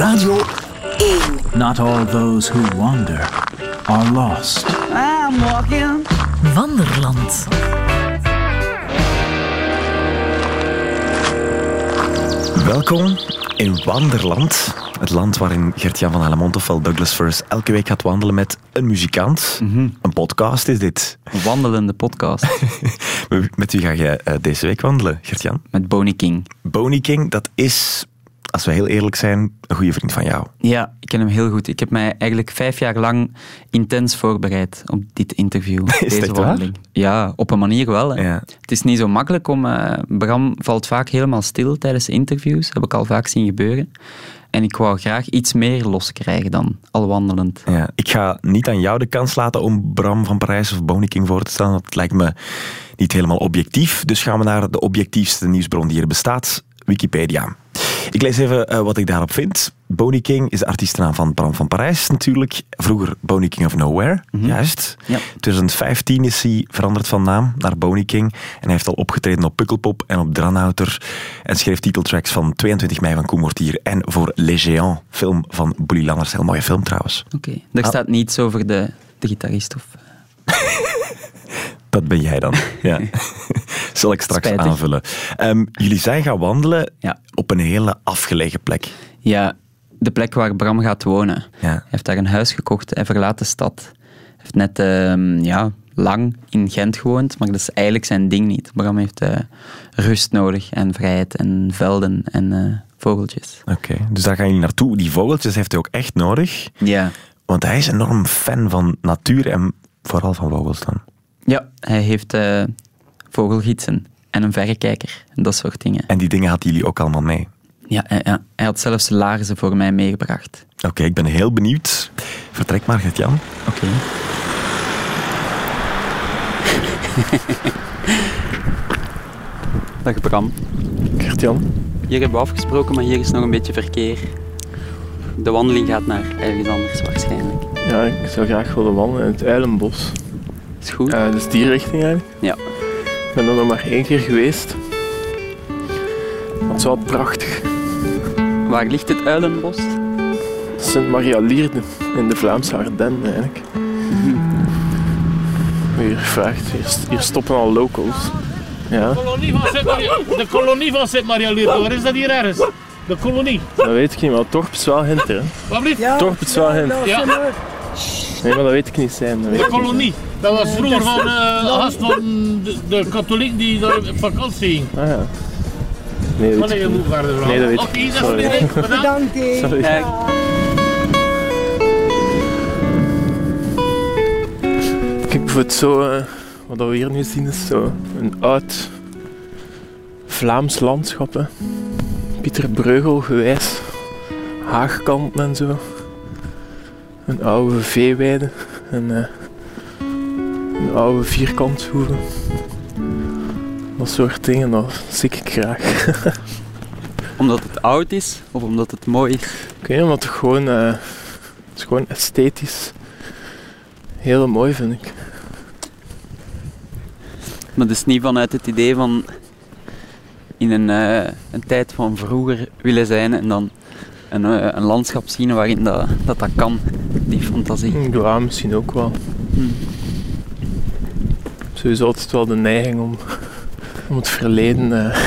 Radio 1. Not all those who wander are lost. I'm walking. Wanderland. Welkom in Wanderland. Het land waarin Gert-Jan van Hellemont ofwel Douglas First elke week gaat wandelen met een muzikant. Een podcast is dit. Een wandelende podcast Met wie ga je eh, deze week wandelen, Gert-Jan? met Boney King. Boney King, dat is, als we heel eerlijk zijn, een goede vriend van jou. Ja, ik ken hem heel goed. Ik heb mij eigenlijk vijf jaar lang intens voorbereid op dit interview. het deze waar? wandeling. Ja, op een manier wel. Hè. Ja. Het is niet zo makkelijk om... eh, Bram valt vaak helemaal stil tijdens interviews. heb ik al vaak zien gebeuren. En ik wou graag iets meer loskrijgen dan al wandelend. Ja, ik ga niet aan jou de kans laten om Bram van Parijs of Boney King voor te stellen. Dat lijkt me niet helemaal objectief. Dus gaan we naar de objectiefste nieuwsbron die er bestaat, Wikipedia. Ik lees even eh, wat ik daarop vind. Boney King is de artiestennaam van Bram van Parijs natuurlijk. Vroeger Boney King of Nowhere, juist. Ja. 2015 is hij veranderd van naam naar Boney King. En hij heeft al opgetreden op Pukkelpop en op Dranouter. En schreef titeltracks van 22 mei van Koen Mortier en voor Les Géants, film van Boelie Lanners. Heel mooie film trouwens. Oké. Er Ah. staat niets over de, de gitarist of... Dat ben jij dan. Ja. Zal ik straks Spijtig. aanvullen. Ehm, jullie zijn gaan wandelen Ja. op een hele afgelegen plek. Ja, de plek waar Bram gaat wonen. Ja. Hij heeft daar een huis gekocht, hij verlaat de stad. Hij heeft net ehm, ja, lang in Gent gewoond, maar dat is eigenlijk zijn ding niet. Bram heeft eh, rust nodig en vrijheid en velden en eh, vogeltjes. Oké, dus daar gaan jullie naartoe. Die vogeltjes heeft hij ook echt nodig. Ja. Want hij is enorm fan van natuur en vooral van vogels dan. Ja, hij heeft eh, vogelgidsen en een verrekijker en dat soort dingen. En die dingen hadden jullie ook allemaal mee. Ja, ja, ja. hij had zelfs laarzen voor mij meegebracht. Oké, ik ben heel benieuwd. Vertrek maar, Gert-Jan. Oké. Dag Bram. Gert-Jan, Hier hebben we afgesproken, maar hier is nog een beetje verkeer. De wandeling gaat naar ergens anders waarschijnlijk. ja, ik zou graag willen wandelen in het Uilenbos. Is goed? Eh dus die richting eigenlijk. Ja. Ik ben er nog maar één keer geweest. Dat is wel prachtig. Waar ligt het Uilenbos? Sint-Maria-Lierde in de Vlaamse Ardennen eigenlijk. Hier vraagt, hier, hier stoppen al locals. Ja, Kolonie van de kolonie van Sint-Maria-Lierde, waar is dat hier ergens? De kolonie. dat weet ik niet, maar het dorp is wel hinter. Hè. Wat blieft? Het dorp is wel hinter. Ja, Nee, maar dat weet ik niet zijn. Dat de niet. Dat was vroeger van eh gast van de, de katholiek die daar op vakantie ging. Ah ja. Nee, dat weet je ik niet. Nee, dat weet ik Oké, dat is. Bedankt. Sorry. Eh, Kijk, bijvoorbeeld zo, eh, wat we hier nu zien is zo een oud Vlaams landschap. Hè. Pieter Breugel gewijs, haagkanten en zo. Een oude veeweide en eh, oude vierkanthoeve. Dat soort dingen, dat zie ik graag. omdat het oud is of omdat het mooi is? Ik weet niet, omdat het gewoon, eh, het is gewoon esthetisch heel mooi vind ik. Maar dus niet vanuit het idee van in een, eh, een tijd van vroeger willen zijn en dan een, eh, een landschap zien waarin dat, dat, dat kan, die fantasie. Ja, misschien ook wel. Hm. Sowieso altijd wel de neiging om, om het verleden eh,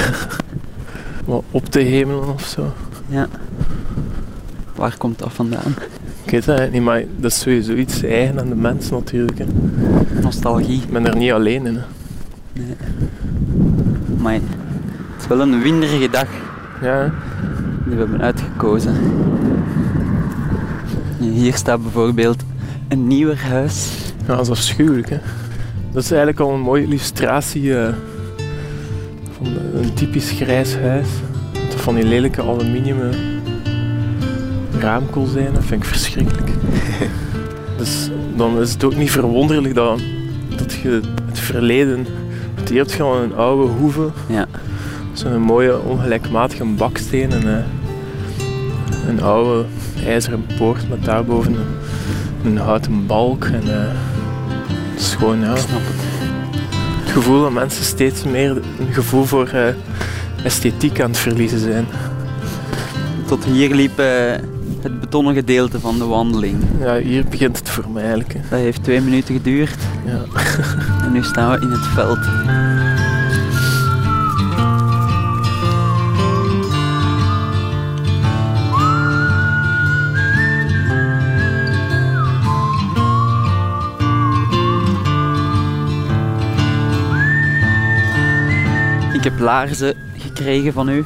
wat op te hemelen of zo. Ja. Waar komt dat vandaan? Ik weet het niet, maar dat is sowieso iets eigen aan de mens natuurlijk. Hè. Nostalgie. Ik ben er niet alleen in. Hè. Maar het is wel een winderige dag Ja, die we hebben uitgekozen. Hier staat bijvoorbeeld een nieuwer huis. ja, dat is afschuwelijk. Hè. Dat is eigenlijk al een mooie illustratie eh, van een typisch grijs huis. Met van die lelijke aluminium eh, raamkozijnen, dat vind ik verschrikkelijk. dus dan is het ook niet verwonderlijk dat, dat je het verleden verteerd gaat in een oude hoeve. Ja. Zo'n mooie ongelijkmatige baksteen en eh, een oude ijzeren poort met daarboven een, een houten balk. En, het is gewoon ja, Ik snap het. het gevoel dat mensen steeds meer een gevoel voor eh, esthetiek aan het verliezen zijn. Tot hier liep eh, het betonnen gedeelte van de wandeling. Ja, hier begint het voor mij eigenlijk. hè. Dat heeft twee minuten geduurd Ja. en nu staan we in het veld. Ik heb laarzen gekregen van u.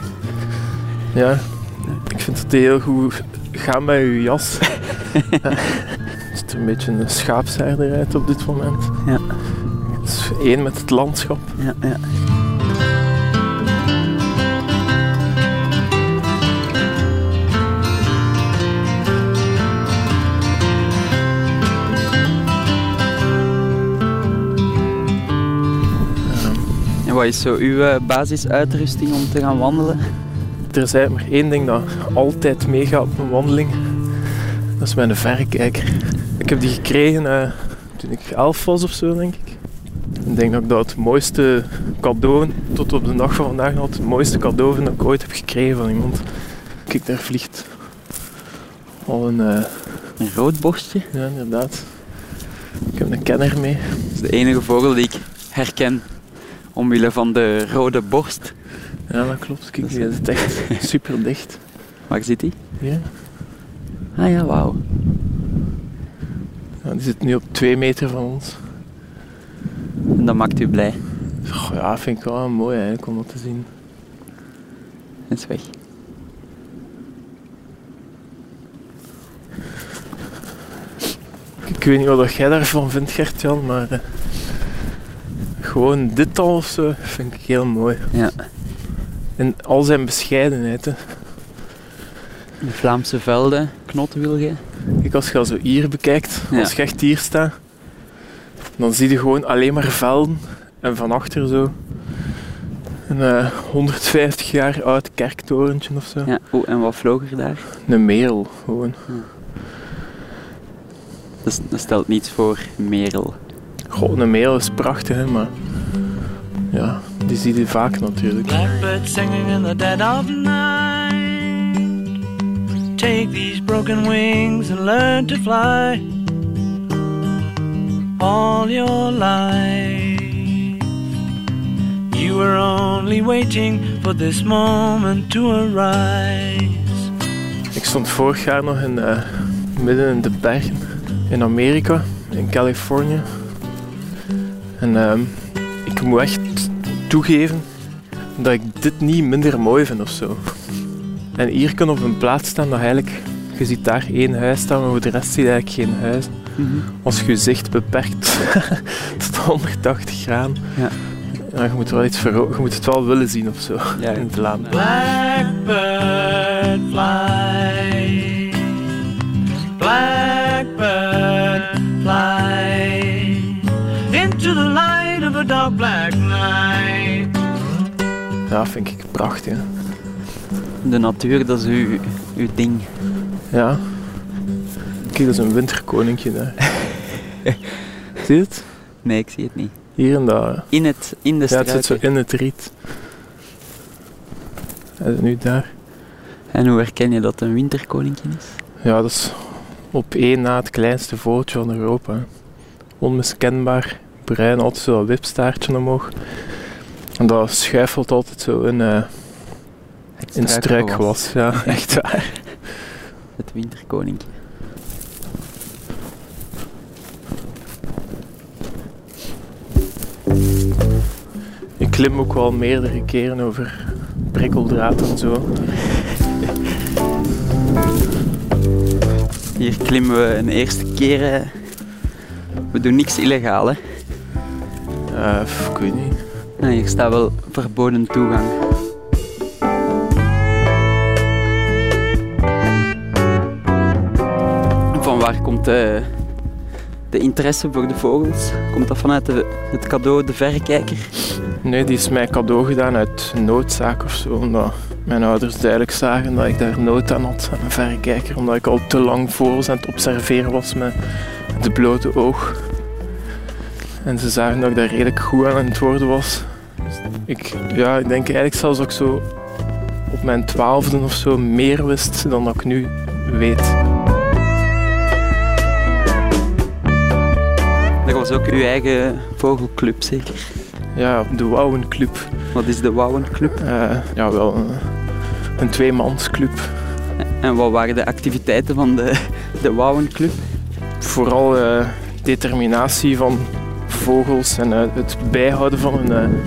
ja, ik vind het heel goed gaan met uw jas. Ja. Het er een beetje een schaapsherder uit op dit moment. Ja. Het is één met het landschap. Ja, ja. Wat is zo uw eh, basisuitrusting om te gaan wandelen? Er is eigenlijk maar één ding dat altijd meegaat op een wandeling. Dat is mijn verrekijker. Ik heb die gekregen eh, toen ik elf was of zo, denk ik. Ik denk dat ik dat het mooiste cadeau, tot op de dag van vandaag nog, het mooiste cadeau vind dat ik ooit heb gekregen van iemand. Kijk, daar vliegt al een... eh, Een rood borstje. ja, inderdaad. Ik heb een kenner mee. Dat is de enige vogel die ik herken omwille van de rode borst. Ja, dat klopt. Kijk, die is echt super dicht. Waar zit die? Ja. Ah ja, wauw. Ja, die zit nu op twee meter van ons. En dat maakt u blij. Goh, ja, vind ik wel mooi eigenlijk om dat te zien. Het is weg. Ik weet niet wat jij daarvan vindt, Gert-Jan, maar eh, gewoon dit al zo vind ik heel mooi. Ja. In al zijn bescheidenheid. Hè. De Vlaamse velden, knotwilgen. Kijk, als je al zo hier bekijkt, Ja. als je echt hier staat, dan zie je gewoon alleen maar velden en van achter zo een eh, 150 jaar oud kerktorentje of zo. Ja. Oh, en wat vloog er daar? Een merel, gewoon. Is- dat stelt niets voor, Merel. Goh, een merel is prachtig, hè, maar ja, die zie je vaak natuurlijk. Blackbird singing in the dead of night. Take these broken wings and learn to fly. All your life, you were only waiting for this moment to arise. Ik stond vorig jaar nog in, eh, midden in de bergen in Amerika, in Californië. En ehm, ik moet echt toegeven dat ik dit niet minder mooi vind of zo. En hier kan op een plaats staan dat eigenlijk, je ziet daar één huis staan, maar voor de rest zie je eigenlijk geen huis. Mhm. Als je je zicht beperkt tot 180 graden. Ja. Ja, je, moet wel iets je moet het wel willen zien of zo Ja. in Vlaanderen. Blackbird fly. Dark black night. Ja, vind ik prachtig. hè. De natuur, dat is uw, uw ding. Ja. Kijk, dat is een winterkoninkje daar. Zie je het? Nee, ik zie het niet. Hier en daar. In, het, in de Ja, het zit zo in het riet. Is nu daar. En hoe herken je dat het een winterkoninkje is? Ja, dat is op één na het kleinste vogeltje van Europa. hè. Onmiskenbaar. Bruin, altijd zo dat wipstaartje omhoog. En dat schuifelt altijd zo in, eh Het in struikgewas. Ja, echt waar. Het winterkoninkje. Ik klim ook wel meerdere keren over prikkeldraad en zo. Hier klimmen we een eerste keer. eh, We doen niks illegaal, hè. Eh, pff, ik weet niet. Hier staat wel verboden toegang. Van waar komt de, de interesse voor de vogels? Komt dat vanuit de, het cadeau, de verrekijker? Nee, die is mij cadeau gedaan uit noodzaak of zo. Omdat mijn ouders duidelijk zagen dat ik daar nood aan had aan een verrekijker. Omdat ik al te lang vogels aan het observeren was met het blote oog. En ze zagen dat ik daar redelijk goed aan het worden was. Dus ik, ja, ik denk eigenlijk zelfs ik zo op mijn twaalfde of zo meer wist dan dat ik nu weet. Dat was ook uw eigen vogelclub, zeker? Ja, de Wouwenclub. Wat is de Wouwenclub? Eh ja, wel een, een tweemansclub. En wat waren de activiteiten van de, de Wouwenclub? Vooral eh, determinatie van vogels en eh, het bijhouden van een, eh,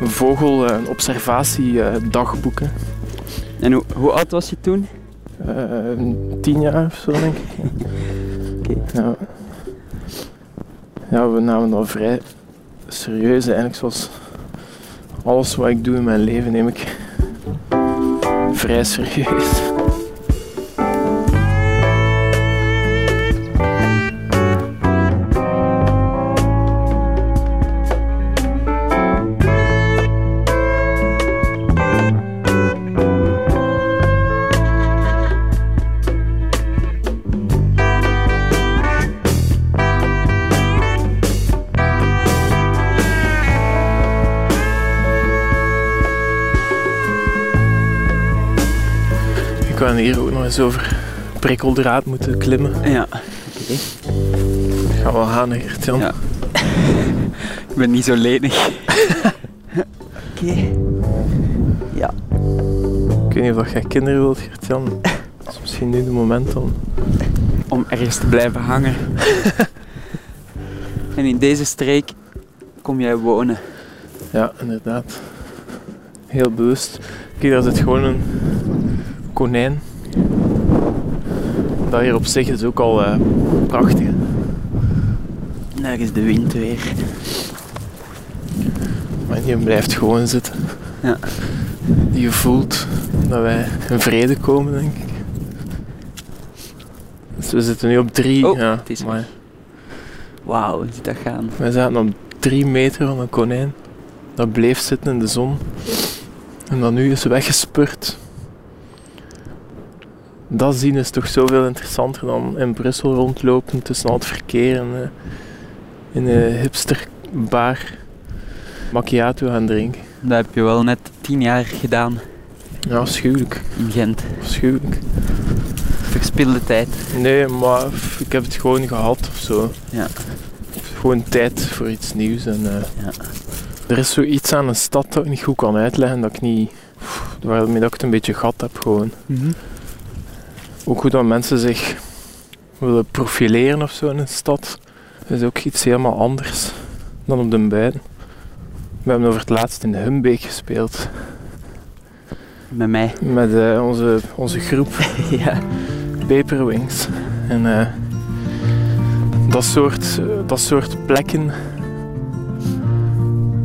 een vogel, eh, een observatiedagboeken. En hoe, hoe oud was je toen? Tien jaar of zo, denk ik. Oké. Ja. ja, we namen dat vrij serieus. Eigenlijk zoals alles wat ik doe in mijn leven neem ik vrij serieus. Ik kan hier ook nog eens over prikkeldraad moeten klimmen. Ja. Gaan we gaan, Gert-Jan. Ja. Ik ben niet zo lenig. Oké. Ja. Ik weet niet of jij kinderen wilt, Gert-Jan. Dat is misschien nu de moment om... Om ergens te blijven hangen. en in deze streek kom jij wonen. Ja, inderdaad. Heel bewust. Kijk, daar zit gewoon een konijn. Dat hier op zich is ook al eh, prachtig. Daar is de wind weer. Maar die blijft gewoon zitten. Ja. Die voelt dat wij in vrede komen, denk ik. Dus we zitten nu op drie. Oh, ja, het is maar Wauw, hoe ziet dat gaan? wij zaten op drie meter van een konijn. Dat bleef zitten in de zon. En dat nu is weggespurt. Dat zien is toch zoveel interessanter dan in Brussel rondlopen tussen al het verkeer en eh, in een hipsterbar macchiato gaan drinken. Dat heb je wel net tien jaar gedaan Ja, afschuwelijk. in Gent. Afschuwelijk. Verspilde tijd. Nee, maar ik heb het gewoon gehad of zo. Ja. Gewoon tijd voor iets nieuws. En, eh, Ja. Er is zoiets aan een stad dat ik niet goed kan uitleggen, dat ik niet... Waarmee dat ik het een beetje gat heb gewoon. Ook hoe dat mensen zich willen profileren of zo in een stad. Is ook iets helemaal anders dan op de beiden. We hebben over het laatst in Humbeek gespeeld. Met mij. Met eh, onze, onze groep. ja. Paperwings. En eh, dat, soort, dat soort plekken,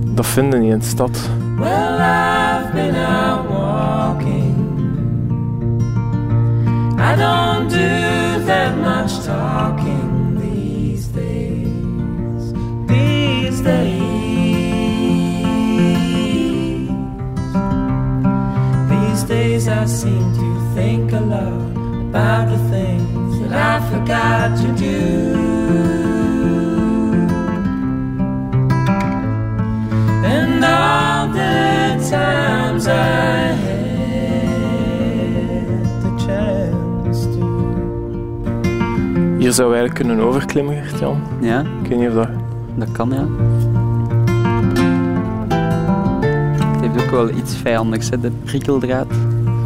dat vinden niet in de stad. Well, I've been out I don't do that much talking these days. These days. These days I seem to think a lot about the things that I forgot to do. Zou eigenlijk kunnen overklimmen, Gert-Jan. Ja, Ik weet niet of dat... dat kan ja. Het heeft ook wel iets vijandigs, hè, de prikkeldraad.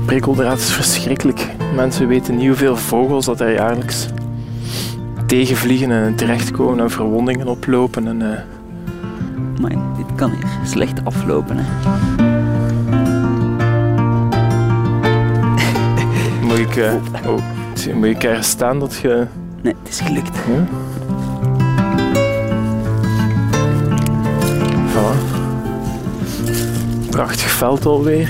Prikkeldraad is verschrikkelijk. Mensen weten niet hoeveel vogels dat er jaarlijks tegenvliegen en terechtkomen en verwondingen oplopen. En, Maar dit kan hier slecht aflopen. Hè. moet ik... eh, oh, moet ik ergens staan dat je... Nee, het is gelukt. Ja. Voilà. Prachtig veld alweer.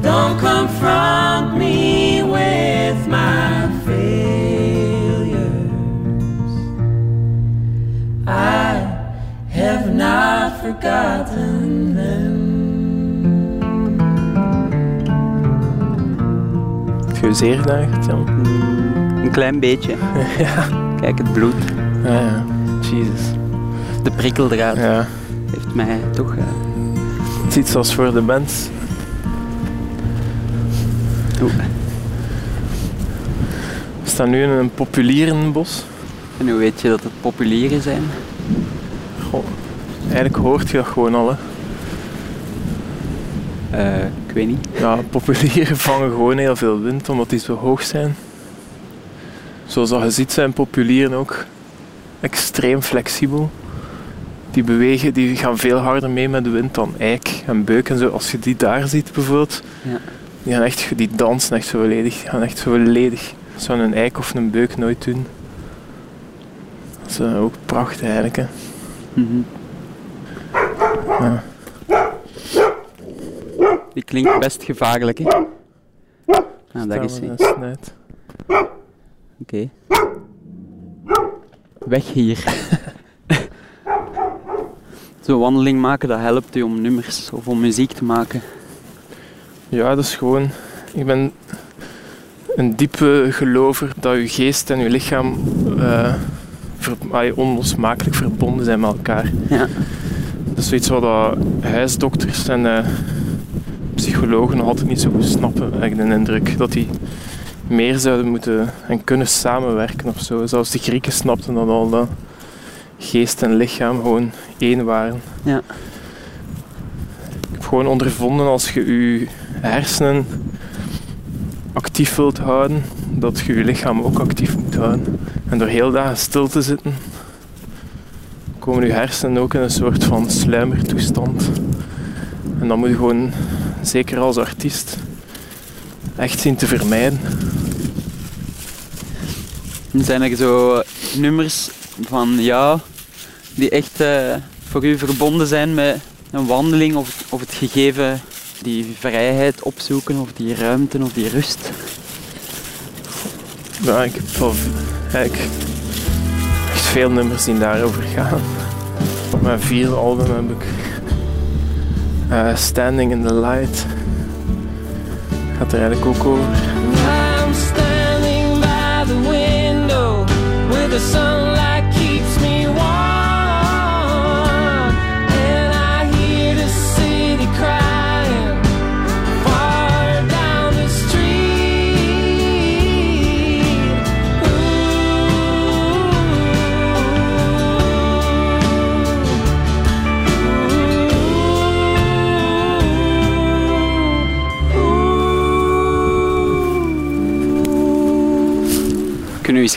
Don't confront me with my failures. I have not forgotten them. Heb je zeer gedaan, Gert-Jan? Een klein beetje. Ja. Kijk, het bloed. Ja, ja. Jesus. De prikkeldraad Ja. heeft mij toch... eh, Het is iets als voor de mens. oeh. We staan nu in een populierenbos. En hoe weet je dat het populieren zijn? Goh, eigenlijk hoort je dat gewoon al. Hè. Eh, ik weet niet. Ja, populieren vangen gewoon heel veel wind omdat die zo hoog zijn. Zoals dat je ziet zijn populieren ook extreem flexibel. Die bewegen, die gaan veel harder mee met de wind dan eik en beuk en zo. Als je die daar ziet bijvoorbeeld, Ja. die, gaan echt, die dansen echt zo volledig. Die gaan echt zo volledig. Dat zou een eik of een beuk nooit doen. Dat is eh, ook prachtig eigenlijk. Hè. Mhm. Ja. Die klinkt best gevaarlijk, hè? Ah, daar is hij. Oké. Weg hier. Zo'n wandeling maken, dat helpt u om nummers of om muziek te maken. Ja, dat is gewoon. Ik ben een diepe gelover dat je geest en je lichaam ver, allee, onlosmakelijk verbonden zijn met elkaar. Ja. Dat is zoiets wat huisdokters en eh, psychologen nog altijd niet zo goed snappen, heb ik de indruk. Dat die meer zouden moeten en kunnen samenwerken of zo. Zelfs de Grieken snapten dat al, dat geest en lichaam gewoon één waren. Ja. Ik heb gewoon ondervonden als je je hersenen actief wilt houden, dat je je lichaam ook actief moet houden. En door heel dagen stil te zitten, komen je hersenen ook in een soort van sluimertoestand. En dat moet je gewoon, zeker als artiest, echt zien te vermijden. Zijn er zo nummers van ja, die echt eh, voor u verbonden zijn met een wandeling of, het- of het gegeven die vrijheid opzoeken of die ruimte of die rust? Ik heb eigenlijk echt veel nummers die daarover gaan. Op mijn vierde album heb ik eh, Standing in the Light. Gaat er eigenlijk ook over.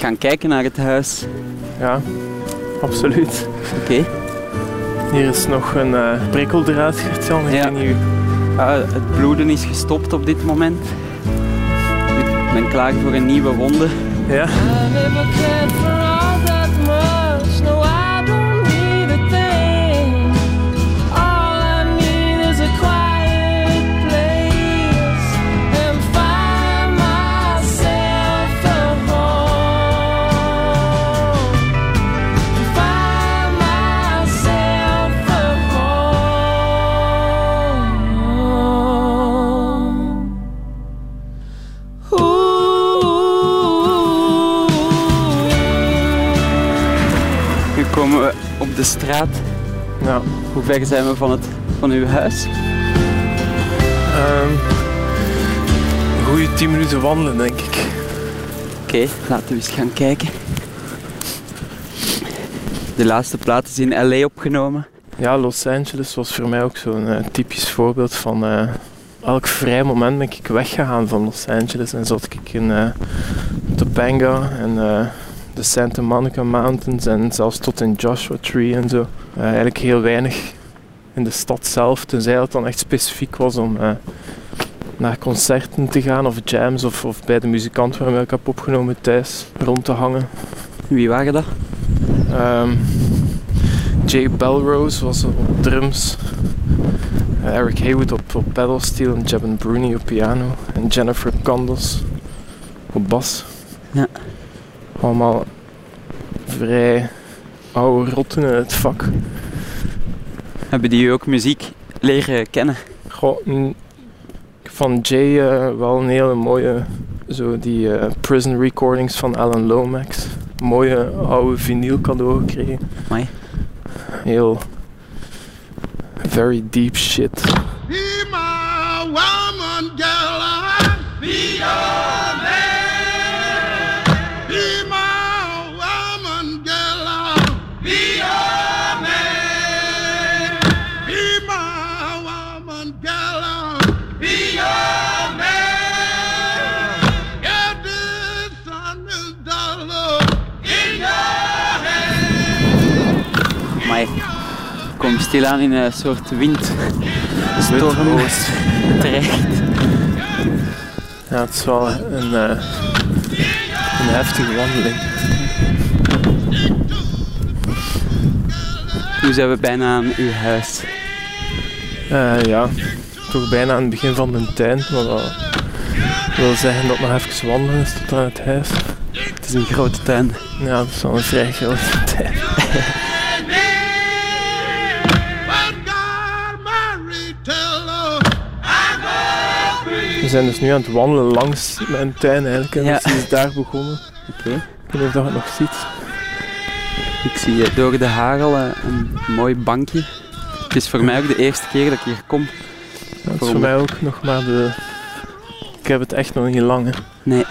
Gaan kijken naar het huis? Ja, absoluut. Oké. Hier is nog een eh prikkeldraad, Gert-Jan. Ik Ja. Ah, het bloeden is gestopt op dit moment. Ik ben klaar voor een nieuwe wonde. Ja, de straat. nou, Hoe ver zijn we van, het, van uw huis? ehm, een goede 10 minuten wandelen, denk ik. Oké, laten we eens gaan kijken. De laatste plaat is in LA opgenomen. Ja, Los Angeles was voor mij ook zo'n eh, typisch voorbeeld van eh, elk vrij moment ben ik weggegaan van Los Angeles en zat ik in eh, Topanga en de Santa Monica Mountains en zelfs tot in Joshua Tree en zo. Eh, eigenlijk heel weinig in de stad zelf, tenzij het dan echt specifiek was om eh, naar concerten te gaan of jams of, of bij de muzikant waarmee ik heb opgenomen thuis rond te hangen. Wie waren dat? Ehm, Jay Belrose was op drums. Eh, Eric Haywood op, op pedalsteel en Jevon Bruni op piano. En Jennifer Condos op bas. Ja. Allemaal vrij oude rotten in het vak. Hebben die ook muziek leren kennen? Goh, mm, van Jay eh, wel een hele mooie, zo die eh, prison recordings van Alan Lomax. Mooie oude vinyl cadeau gekregen. Amai. Heel very deep shit. Amai. Ik kom stilaan in een soort windstorm terecht. Ja, het is wel een, eh, een heftige wandeling. Nu zijn we bijna aan uw huis. Eh, ja, toch bijna aan het begin van de tuin. Maar dat wil zeggen dat nog even wandelen is tot aan het huis. Het is een grote tuin. Ja, dat is wel een vrij grote tuin. zijn dus nu aan het wandelen langs mijn tuin eigenlijk. En Ja. precies daar begonnen. Oké. Ik weet niet of dat je het nog ziet. Ik zie eh, door de hagel eh, een mooi bankje. Het is voor mij ook de eerste keer dat ik hier kom. Ja, het is voor mij ook nog maar de... Ik heb het echt nog niet lang. Hè. Nee.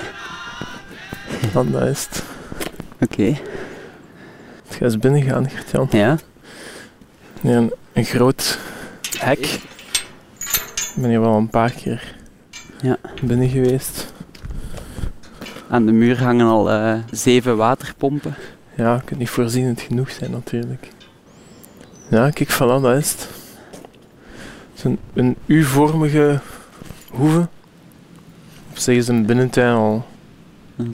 Dan dat is het. Oké. Het gaat eens binnen gaan, Gert-Jan. Ja. Nee, een, een groot hek. Ik ben hier wel een paar keer Ja. binnen geweest. Aan de muur hangen al eh, zeven waterpompen. Ja, ik kan niet voorzienend genoeg zijn natuurlijk. Ja, kijk, voilà, dat is het. Het is een, een U-vormige hoeve. Op zich is een binnentuin al,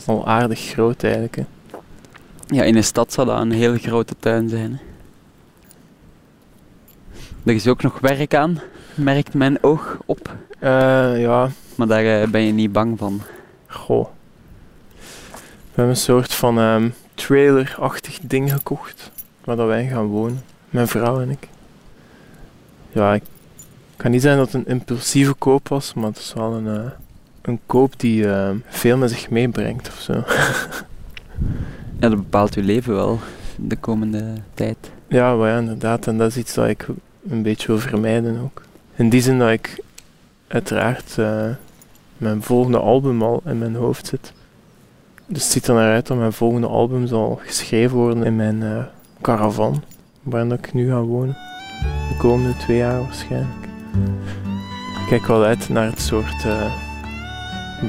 al aardig groot eigenlijk. Hè. Ja, in een stad zou dat een hele grote tuin zijn. Hè. Er is ook nog werk aan, merkt mijn oog op. Eh, ja, Maar daar eh, ben je niet bang van. goh. We hebben een soort van ehm, trailer-achtig ding gekocht. Waar dat wij gaan wonen. Mijn vrouw en ik. Ja, ik kan niet zeggen dat het een impulsieve koop was, maar het is wel een, eh, een koop die ehm, veel met zich meebrengt of zo. Ja, dat bepaalt je leven wel de komende tijd. Ja, maar ja, inderdaad. En dat is iets dat ik een beetje wil vermijden ook. In die zin dat ik uiteraard eh, mijn volgende album al in mijn hoofd zit. Dus het ziet er naar uit dat mijn volgende album zal geschreven worden in mijn eh, caravan. Waarin dat ik nu ga wonen. De komende twee jaar waarschijnlijk. Ik kijk wel uit naar het soort eh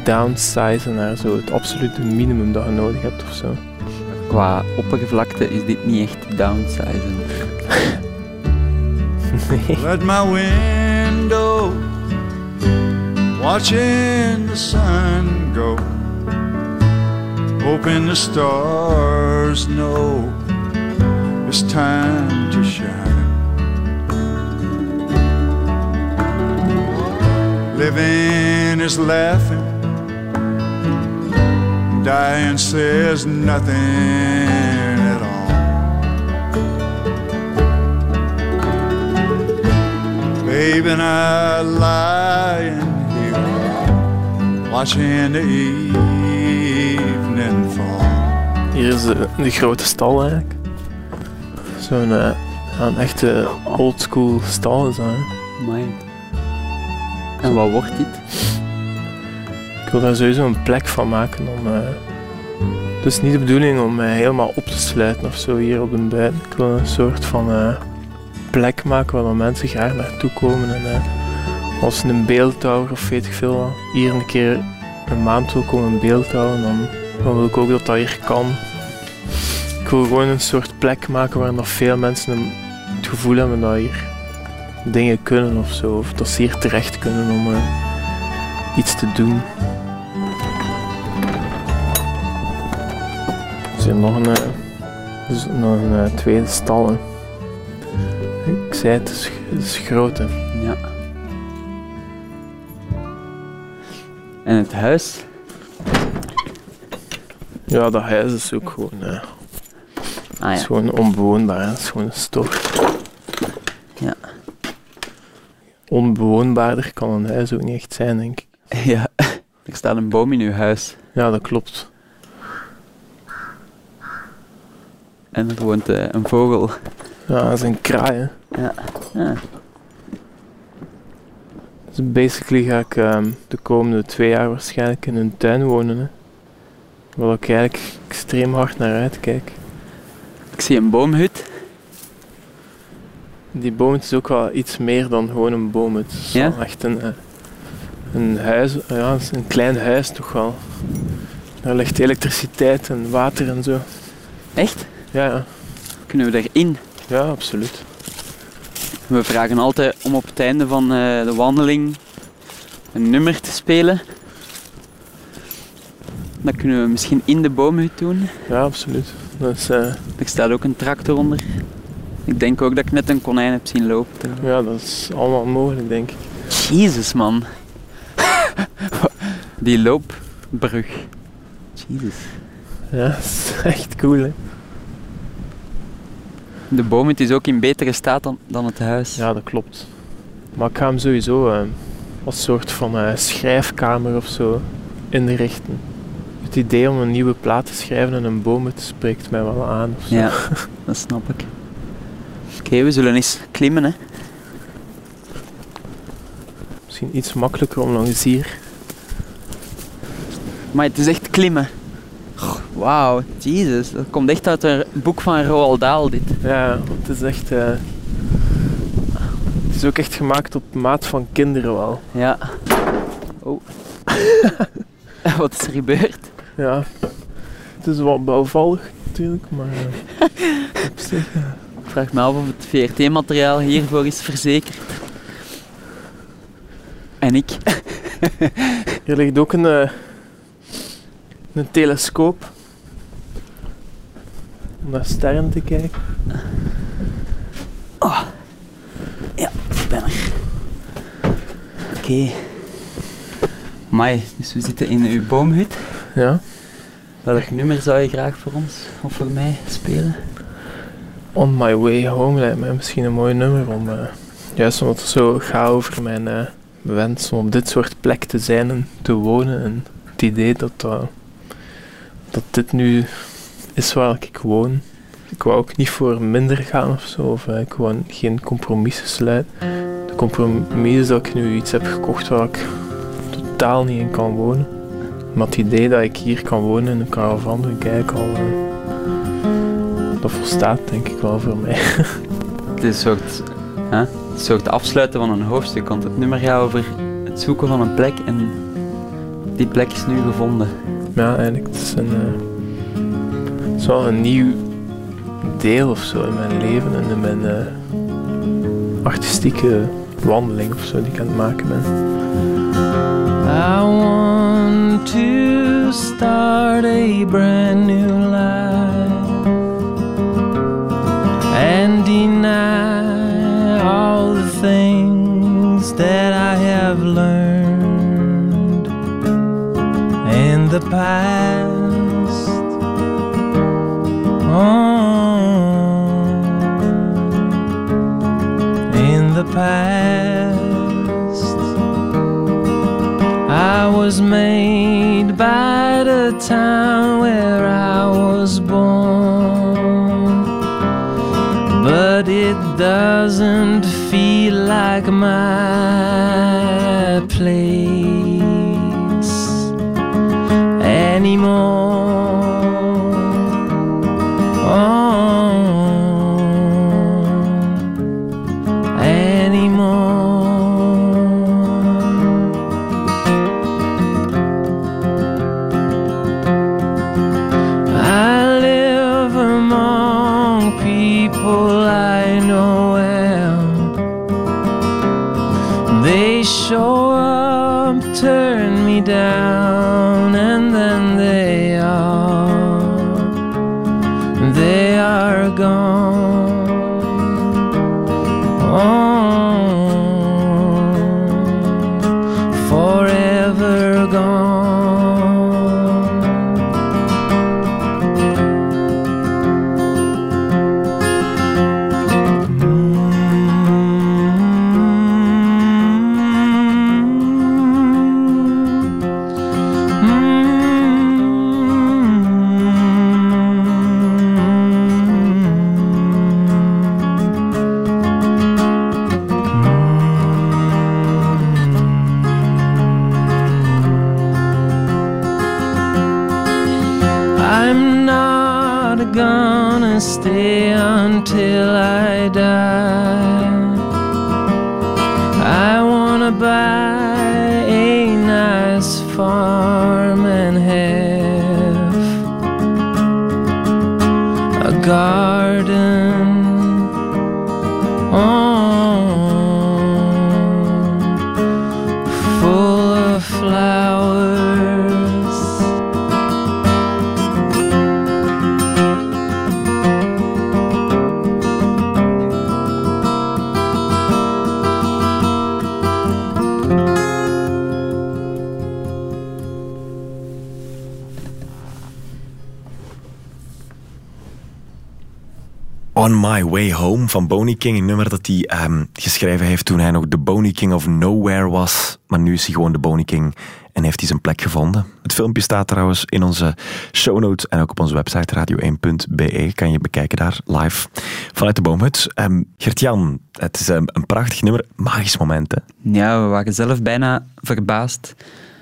downsize naar zo het absolute minimum dat je nodig hebt of zo. Qua oppervlakte is dit niet echt downsizen. At my window, watching the sun go, hoping the stars know it's time to shine. Living is laughing, dying says nothing at all. Babe and I lying watching the evening fall. Hier is de, de grote stal eigenlijk. Zo'n eh, een echte oldschool stal is dat. hè. En wat wordt dit? Ik wil daar sowieso een plek van maken om... eh, het is niet de bedoeling om mij helemaal op te sluiten of zo hier op de buiten. Ik wil een soort van eh, plek maken waar dan mensen graag naartoe komen. En eh, als een beeldhouwer of weet ik veel wat, hier een keer een maand wil komen beeldhouwen, dan, dan wil ik ook dat dat hier kan. Ik wil gewoon een soort plek maken waar nog veel mensen het gevoel hebben dat hier dingen kunnen of zo. Of dat ze hier terecht kunnen om eh, iets te doen. Er hier nog een, is nog eh, tweede stal. hè. Ik zei het, is, het is groot. Ja. En het huis? Ja, dat huis is ook gewoon, eh, Ah is ja. gewoon onbewoonbaar. hè. Het is gewoon een stof. Ja. Onbewoonbaarder kan een huis ook niet echt zijn, denk ik. ja. Er staat een boom in uw huis. Ja, dat klopt. En er woont eh, een vogel. Ja, dat is een kraai. hè. Ja. Ja. Dus basically ga ik ehm, de komende twee jaar waarschijnlijk in een tuin wonen. Hè. Waar ik eigenlijk extreem hard naar uitkijk. Ik zie een boomhut. Die boom het is ook wel iets meer dan gewoon een boom. Het is Ja? wel echt een, eh, een huis, ja, een klein huis toch wel. Daar ligt elektriciteit en water en zo. Echt? Ja, ja. Kunnen we erin? Ja, absoluut. We vragen altijd om op het einde van eh, de wandeling een nummer te spelen. Dat kunnen we misschien in de boomhut doen. Ja, absoluut. Dat is, eh, Er staat ook een tractor onder. Ik denk ook dat ik net een konijn heb zien lopen. ja, dat is allemaal mogelijk, denk ik. Jezus, man. Die loopbrug. Jezus. Ja, dat is echt cool, hè. De boomhut is ook in betere staat dan, dan het huis. Ja, dat klopt. Maar ik ga hem sowieso eh, als soort van eh, schrijfkamer of zo inrichten. Het idee om een nieuwe plaat te schrijven in een boom, het spreekt mij wel aan. Ja, dat snap ik. Oké, we zullen eens klimmen, hè. Misschien iets makkelijker om langs hier. Maar het is echt klimmen. Wauw, jezus. Dat komt echt uit een boek van Roald Dahl, dit. Ja, het is echt... eh, het is ook echt gemaakt op maat van kinderen wel. Ja. Oh. Wat is er gebeurd? Ja. Het is wel bouwvallig natuurlijk, maar eh, op zich... Ik vraag me af of het VRT-materiaal hiervoor is verzekerd. En ik. Hier ligt ook een, eh, een telescoop. Om naar sterren te kijken. Ja, ik ben er. Oké. Mai, dus we zitten in uw boomhut. Ja. Welk nummer zou je graag voor ons of voor mij spelen? On My Way Home lijkt mij misschien een mooi nummer om... eh, juist omdat het zo gaat over mijn eh, wens om op dit soort plek te zijn en te wonen. En het idee dat, dat, dat dit nu is waar ik woon. Ik wou ook niet voor minder gaan of zo. Of eh, ik wou geen compromissen sluiten. De compromis is dat ik nu iets heb gekocht waar ik totaal niet in kan wonen. Maar het idee dat ik hier kan wonen in een caravan, vind ik eigenlijk al... eh, dat volstaat denk ik wel voor mij. Het is een soort, hè, een soort afsluiten van een hoofdstuk, want het nummer gaat over het zoeken van een plek en die plek is nu gevonden. Ja, eigenlijk het is een, eh, het is wel een nieuw deel of zo in mijn leven en in mijn eh, artistieke wandeling of zo die ik aan het maken ben. I want to start a brand new life and deny all the things that I have learned in the past. The past. I was made by the town where I was born, but it doesn't feel like my place anymore. On My Way Home van Boney King. Een nummer dat hij ehm, geschreven heeft toen hij nog de Boney King of Nowhere was. Maar nu is hij gewoon de Boney King en heeft hij zijn plek gevonden. Het filmpje staat trouwens in onze show notes en ook op onze website radio1.be. Kan je bekijken daar live vanuit de boomhut. Ehm Gert-Jan, het is ehm, een prachtig nummer. Magisch moment, hè? Ja, we waren zelf bijna verbaasd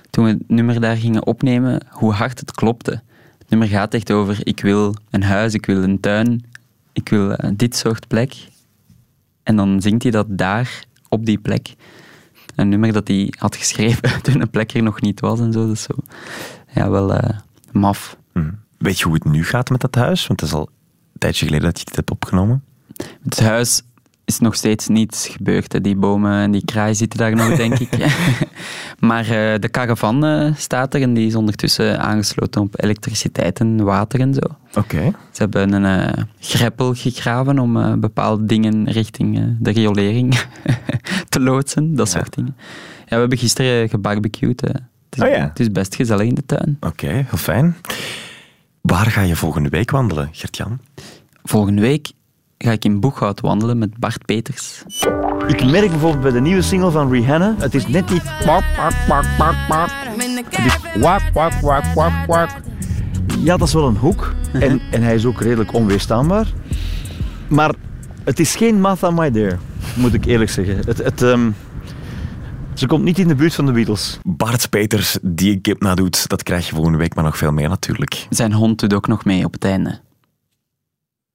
toen we het nummer daar gingen opnemen, hoe hard het klopte. Het nummer gaat echt over, ik wil een huis, ik wil een tuin, ik wil eh, dit soort plek. En dan zingt hij dat daar, op die plek. Een nummer dat hij had geschreven toen een plek er nog niet was en zo. Dus zo. Ja, wel eh, maf. Hm. Weet je hoe het nu gaat met dat huis? Want het is al een tijdje geleden dat je het hebt opgenomen. Het huis is nog steeds niets gebeurd. Hè. Die bomen en die kraai zitten daar nog, denk ik. maar eh, de caravan eh, staat er en die is ondertussen aangesloten op elektriciteit en water en zo. Oké. Ze hebben een eh, greppel gegraven om bepaalde dingen richting de riolering te loodsen, dat Ja. soort dingen. Ja, we hebben gisteren gebarbecued. Het is, Oh ja. het is best gezellig in de tuin. Oké, heel fijn. Waar ga je volgende week wandelen, Gert-Jan? Volgende week ga ik in Boeghout wandelen met Bart Peters. Ik merk bijvoorbeeld bij de nieuwe single van Rihanna, het is net niet wak, wak, wak, wak, wak. Het is wak, wak, wak, wak, wak. Ja, dat is wel een hoek. En, en hij is ook redelijk onweerstaanbaar. Maar het is geen Martha My Dear, moet ik eerlijk zeggen. Het, het, ehm, ze komt niet in de buurt van de Beatles. Bart Peters, die een kip nadoet, dat krijg je volgende week, maar nog veel meer natuurlijk. Zijn hond doet ook nog mee op het einde.